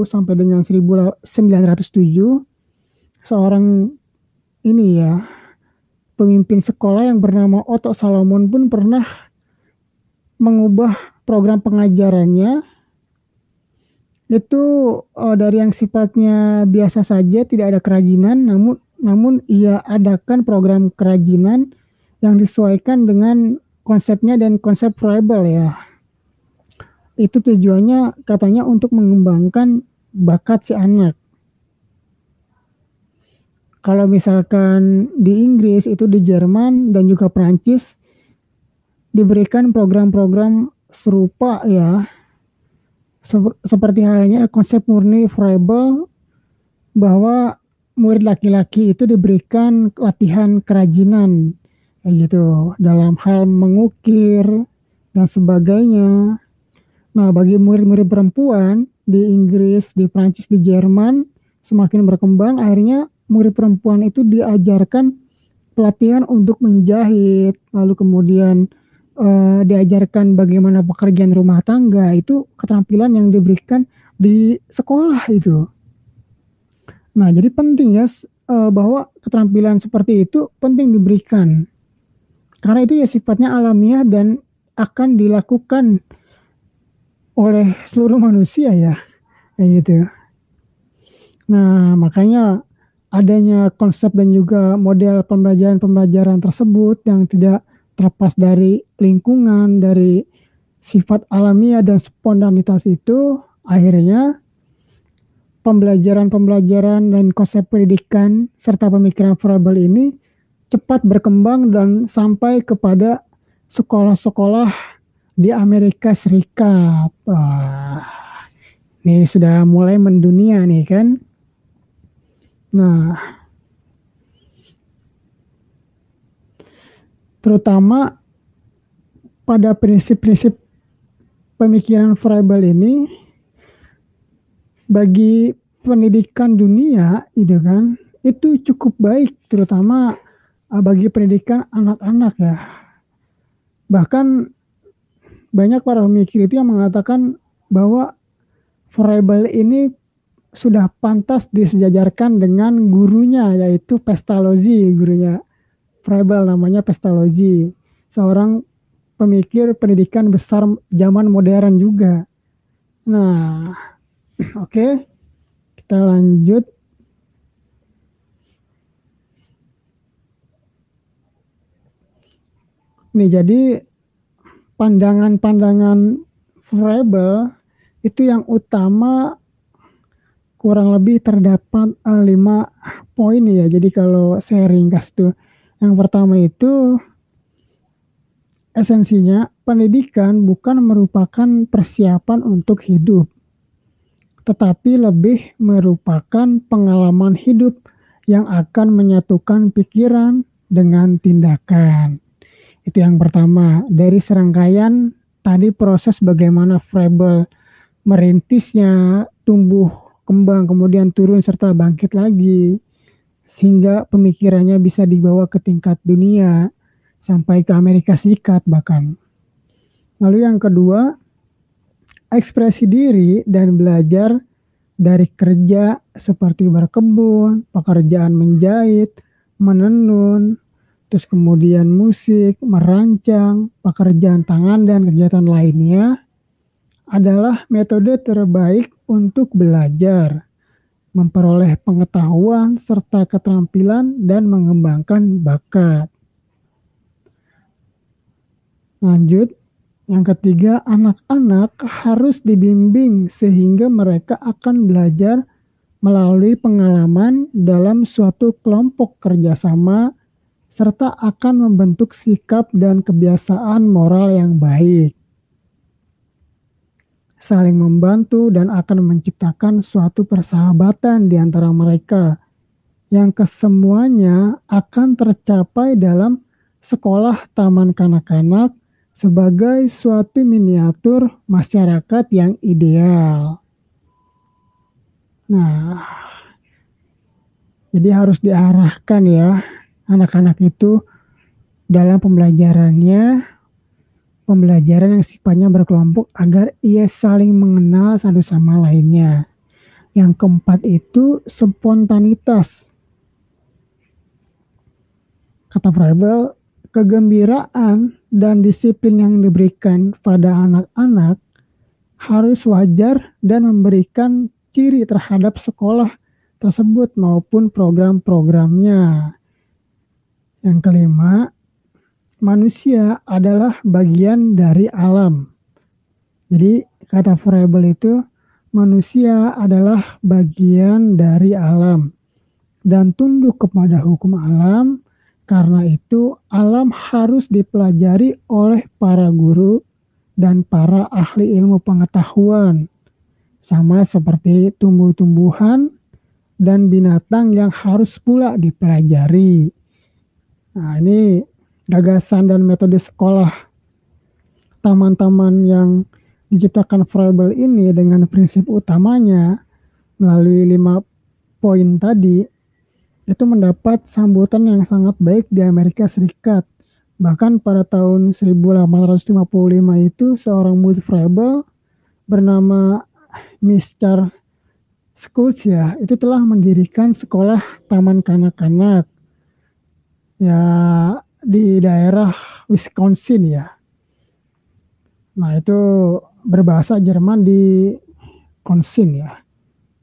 sampai dengan 1907 seorang ini ya pemimpin sekolah yang bernama Otto Salomon pun pernah mengubah program pengajarannya. Itu uh, dari yang sifatnya biasa saja tidak ada kerajinan namun namun ia adakan program kerajinan yang disesuaikan dengan konsepnya dan konsep Froebel ya. Itu tujuannya katanya untuk mengembangkan bakat si anak. Kalau misalkan di Inggris itu di Jerman dan juga Prancis diberikan program-program serupa ya. Seperti halnya konsep murni Froebel bahwa murid laki-laki itu diberikan latihan kerajinan kayak gitu dalam hal mengukir dan sebagainya. Nah, bagi murid-murid perempuan di Inggris, di Prancis, di Jerman semakin berkembang akhirnya murid perempuan itu diajarkan pelatihan untuk menjahit, lalu kemudian uh, diajarkan bagaimana pekerjaan rumah tangga itu keterampilan yang diberikan di sekolah itu. Nah, jadi penting ya uh, bahwa keterampilan seperti itu penting diberikan. Karena itu ya sifatnya alamiah dan akan dilakukan oleh seluruh manusia ya. Kayak gitu. Nah, makanya adanya konsep dan juga model pembelajaran-pembelajaran tersebut yang tidak terlepas dari lingkungan, dari sifat alamiah dan spontanitas itu, akhirnya pembelajaran-pembelajaran dan konsep pendidikan serta pemikiran verbal ini cepat berkembang dan sampai kepada sekolah-sekolah di Amerika Serikat. Wah, ini sudah mulai mendunia nih kan. Nah, terutama pada prinsip-prinsip pemikiran Froebel ini bagi pendidikan dunia itu kan itu cukup baik terutama bagi pendidikan anak-anak ya. Bahkan banyak para pemikir itu yang mengatakan bahwa Froebel ini sudah pantas disejajarkan dengan gurunya yaitu Pestalozzi gurunya Froebel namanya Pestalozzi seorang pemikir pendidikan besar zaman modern juga. Nah oke. Okay. kita lanjut nih jadi pandangan-pandangan Froebel itu yang utama kurang lebih terdapat uh, lima poin ya. Jadi kalau saya ringkas tuh, yang pertama itu esensinya pendidikan bukan merupakan persiapan untuk hidup, tetapi lebih merupakan pengalaman hidup yang akan menyatukan pikiran dengan tindakan. Itu yang pertama. Dari serangkaian tadi proses bagaimana Froebel merintisnya tumbuh kembang, kemudian turun serta bangkit lagi sehingga pemikirannya bisa dibawa ke tingkat dunia sampai ke Amerika Serikat bahkan. Lalu yang kedua, ekspresi diri dan belajar dari kerja seperti berkebun, pekerjaan menjahit, menenun, terus kemudian musik, merancang, pekerjaan tangan dan kegiatan lainnya adalah metode terbaik untuk belajar, memperoleh pengetahuan serta keterampilan dan mengembangkan bakat. Lanjut, yang ketiga, anak-anak harus dibimbing sehingga mereka akan belajar melalui pengalaman dalam suatu kelompok kerjasama serta akan membentuk sikap dan kebiasaan moral yang baik saling membantu dan akan menciptakan suatu persahabatan di antara mereka yang kesemuanya akan tercapai dalam sekolah taman kanak-kanak sebagai suatu miniatur masyarakat yang ideal. Nah, jadi harus diarahkan ya anak-anak itu dalam pembelajarannya pembelajaran yang sifatnya berkelompok agar ia saling mengenal satu sama lainnya. Yang keempat itu spontanitas. Kata Froebel, kegembiraan dan disiplin yang diberikan pada anak-anak harus wajar dan memberikan ciri terhadap sekolah tersebut maupun program-programnya. Yang kelima, manusia adalah bagian dari alam. Jadi kata Froebel itu manusia adalah bagian dari alam dan tunduk kepada hukum alam karena itu, alam harus dipelajari oleh para guru dan para ahli ilmu pengetahuan, sama seperti tumbuh-tumbuhan dan binatang yang harus pula dipelajari. Nah, ini gagasan dan metode sekolah taman-taman yang diciptakan Froebel ini dengan prinsip utamanya melalui lima poin tadi itu mendapat sambutan yang sangat baik di Amerika Serikat. Bahkan pada tahun 1855 itu seorang murid Froebel bernama Mr. Schultz ya, itu telah mendirikan sekolah taman kanak-kanak ya di daerah Wisconsin ya. Nah itu berbahasa Jerman di Wisconsin ya.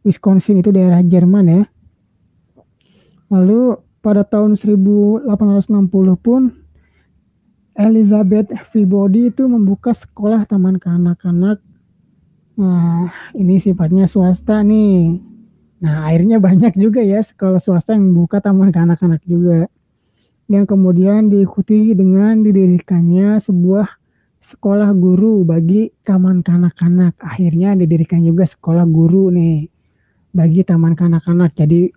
Wisconsin itu daerah Jerman ya. Lalu pada tahun 1860 pun Elizabeth Peabody itu membuka sekolah taman kanak-kanak. Nah, ini sifatnya swasta nih. Nah, akhirnya banyak juga ya sekolah swasta yang membuka taman kanak-kanak juga. Yang kemudian diikuti dengan didirikannya sebuah sekolah guru bagi taman kanak-kanak. Akhirnya didirikan juga sekolah guru nih bagi taman kanak-kanak. Jadi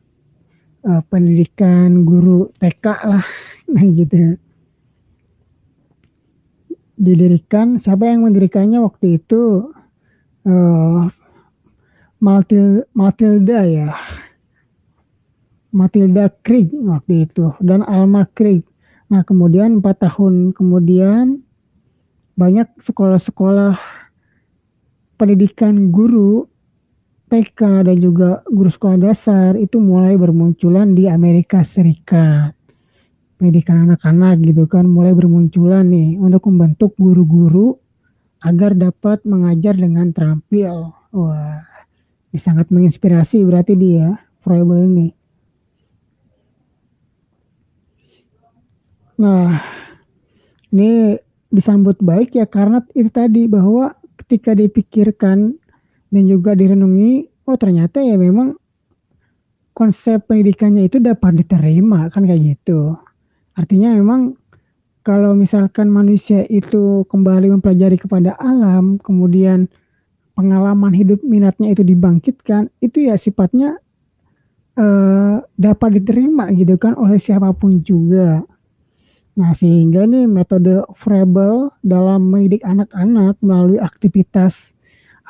uh, pendidikan guru TK lah nah gitu didirikan siapa yang mendirikannya waktu itu Matil Matilda ya Matilda Krieg waktu itu dan Alma Krieg nah kemudian empat tahun kemudian banyak sekolah-sekolah pendidikan guru TK dan juga guru sekolah dasar itu mulai bermunculan di Amerika Serikat. Pendidikan anak-anak gitu kan mulai bermunculan nih untuk membentuk guru-guru agar dapat mengajar dengan terampil. Wah, ini sangat menginspirasi berarti dia Froebel ini. Nah, ini disambut baik ya karena itu tadi bahwa ketika dipikirkan dan juga direnungi oh ternyata ya memang konsep pendidikannya itu dapat diterima kan kayak gitu. Artinya memang kalau misalkan manusia itu kembali mempelajari kepada alam kemudian pengalaman hidup minatnya itu dibangkitkan itu ya sifatnya uh, dapat diterima gitu kan oleh siapa pun juga Nah, sehingga nih metode Frebel dalam mendidik anak-anak melalui aktivitas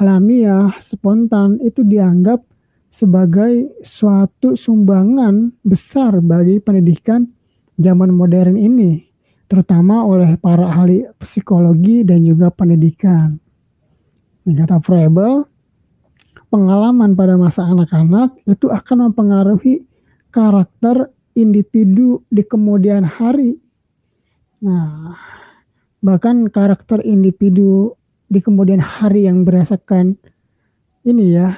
alamiah, spontan itu dianggap sebagai suatu sumbangan besar bagi pendidikan zaman modern ini, terutama oleh para ahli psikologi dan juga pendidikan. Kata Froebel, pengalaman pada masa anak-anak itu akan mempengaruhi karakter individu di kemudian hari. Nah, bahkan karakter individu di kemudian hari yang berdasarkan ini ya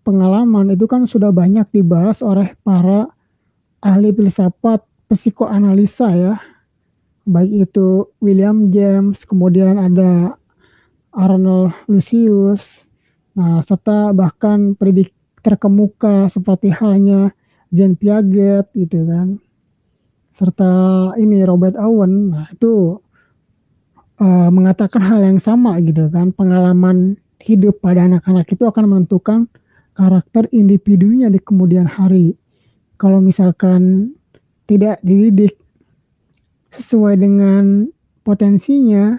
pengalaman itu kan sudah banyak dibahas oleh para ahli filsafat psikoanalisa ya. Baik itu William James kemudian ada Arnold Lucius nah serta bahkan predik terkemuka seperti halnya Jean Piaget gitu kan serta ini Robert Owen nah itu uh, mengatakan hal yang sama gitu kan pengalaman hidup pada anak-anak itu akan menentukan karakter individunya di kemudian hari kalau misalkan tidak dididik sesuai dengan potensinya,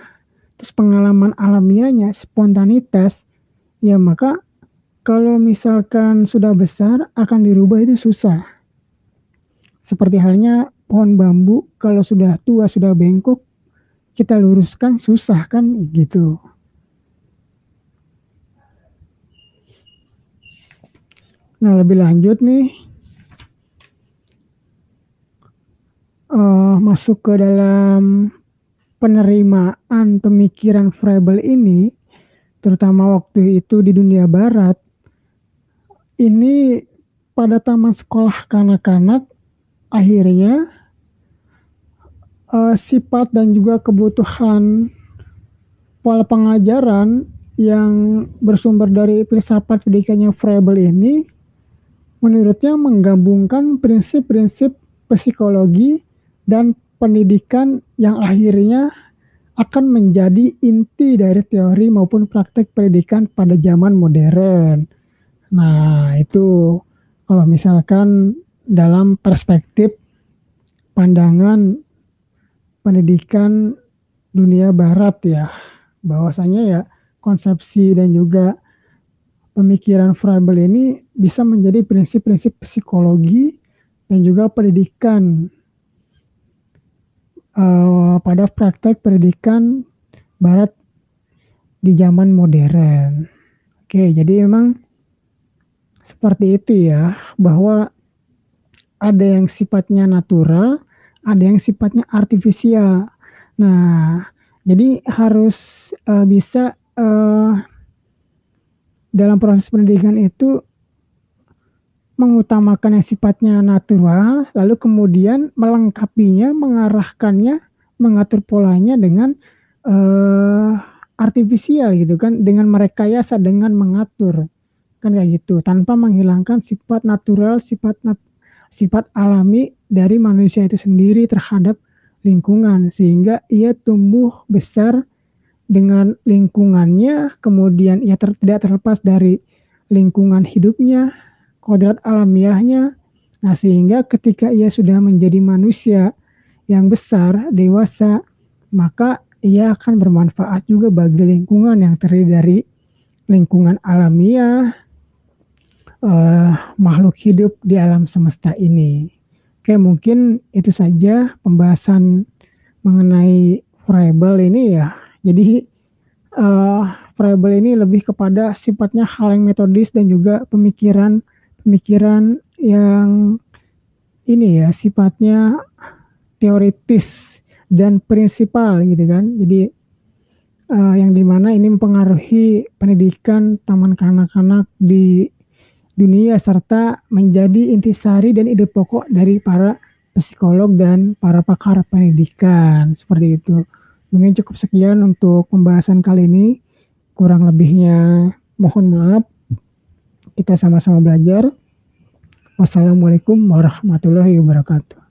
terus pengalaman alamiahnya, spontanitas, ya maka kalau misalkan sudah besar akan dirubah itu susah. Seperti halnya pohon bambu kalau sudah tua, sudah bengkok, kita luruskan susah kan gitu. Nah, lebih lanjut nih uh, masuk ke dalam penerimaan pemikiran Froebel ini, terutama waktu itu di dunia barat, ini pada taman sekolah kanak-kanak akhirnya uh, sifat dan juga kebutuhan pola pengajaran yang bersumber dari filsafat pendidikannya Froebel ini menurutnya menggabungkan prinsip-prinsip psikologi dan pendidikan yang akhirnya akan menjadi inti dari teori maupun praktek pendidikan pada zaman modern. Nah, itu kalau misalkan dalam perspektif pandangan pendidikan dunia barat ya, bahwasanya ya konsepsi dan juga pemikiran Froebel ini bisa menjadi prinsip-prinsip psikologi dan juga pendidikan uh, pada praktek pendidikan Barat di zaman modern. Oke, jadi memang seperti itu ya, bahwa ada yang sifatnya natural, ada yang sifatnya artifisial. Nah, jadi harus uh, bisa uh, dalam proses pendidikan itu mengutamakan yang sifatnya natural, lalu kemudian melengkapinya, mengarahkannya, mengatur polanya dengan uh, artifisial gitu kan, dengan merekayasa, dengan mengatur kan kayak gitu, tanpa menghilangkan sifat natural, sifat nat sifat alami dari manusia itu sendiri terhadap lingkungan sehingga ia tumbuh besar dengan lingkungannya, kemudian ia ter, tidak terlepas dari lingkungan hidupnya, kodrat alamiahnya. Nah, sehingga ketika ia sudah menjadi manusia yang besar, dewasa, maka ia akan bermanfaat juga bagi lingkungan yang terdiri dari lingkungan alamiah, uh, makhluk hidup di alam semesta ini. Oke, mungkin itu saja pembahasan mengenai Froebel ini ya. Jadi uh, variabel ini lebih kepada sifatnya hal yang metodis dan juga pemikiran pemikiran yang ini ya sifatnya teoritis dan prinsipal gitu kan. Jadi uh, yang di mana ini mempengaruhi pendidikan taman kanak-kanak di dunia serta menjadi intisari dan ide pokok dari para psikolog dan para pakar pendidikan seperti itu. Mungkin cukup sekian untuk pembahasan kali ini. Kurang lebihnya mohon maaf. Kita sama-sama belajar. Wassalamualaikum warahmatullahi wabarakatuh.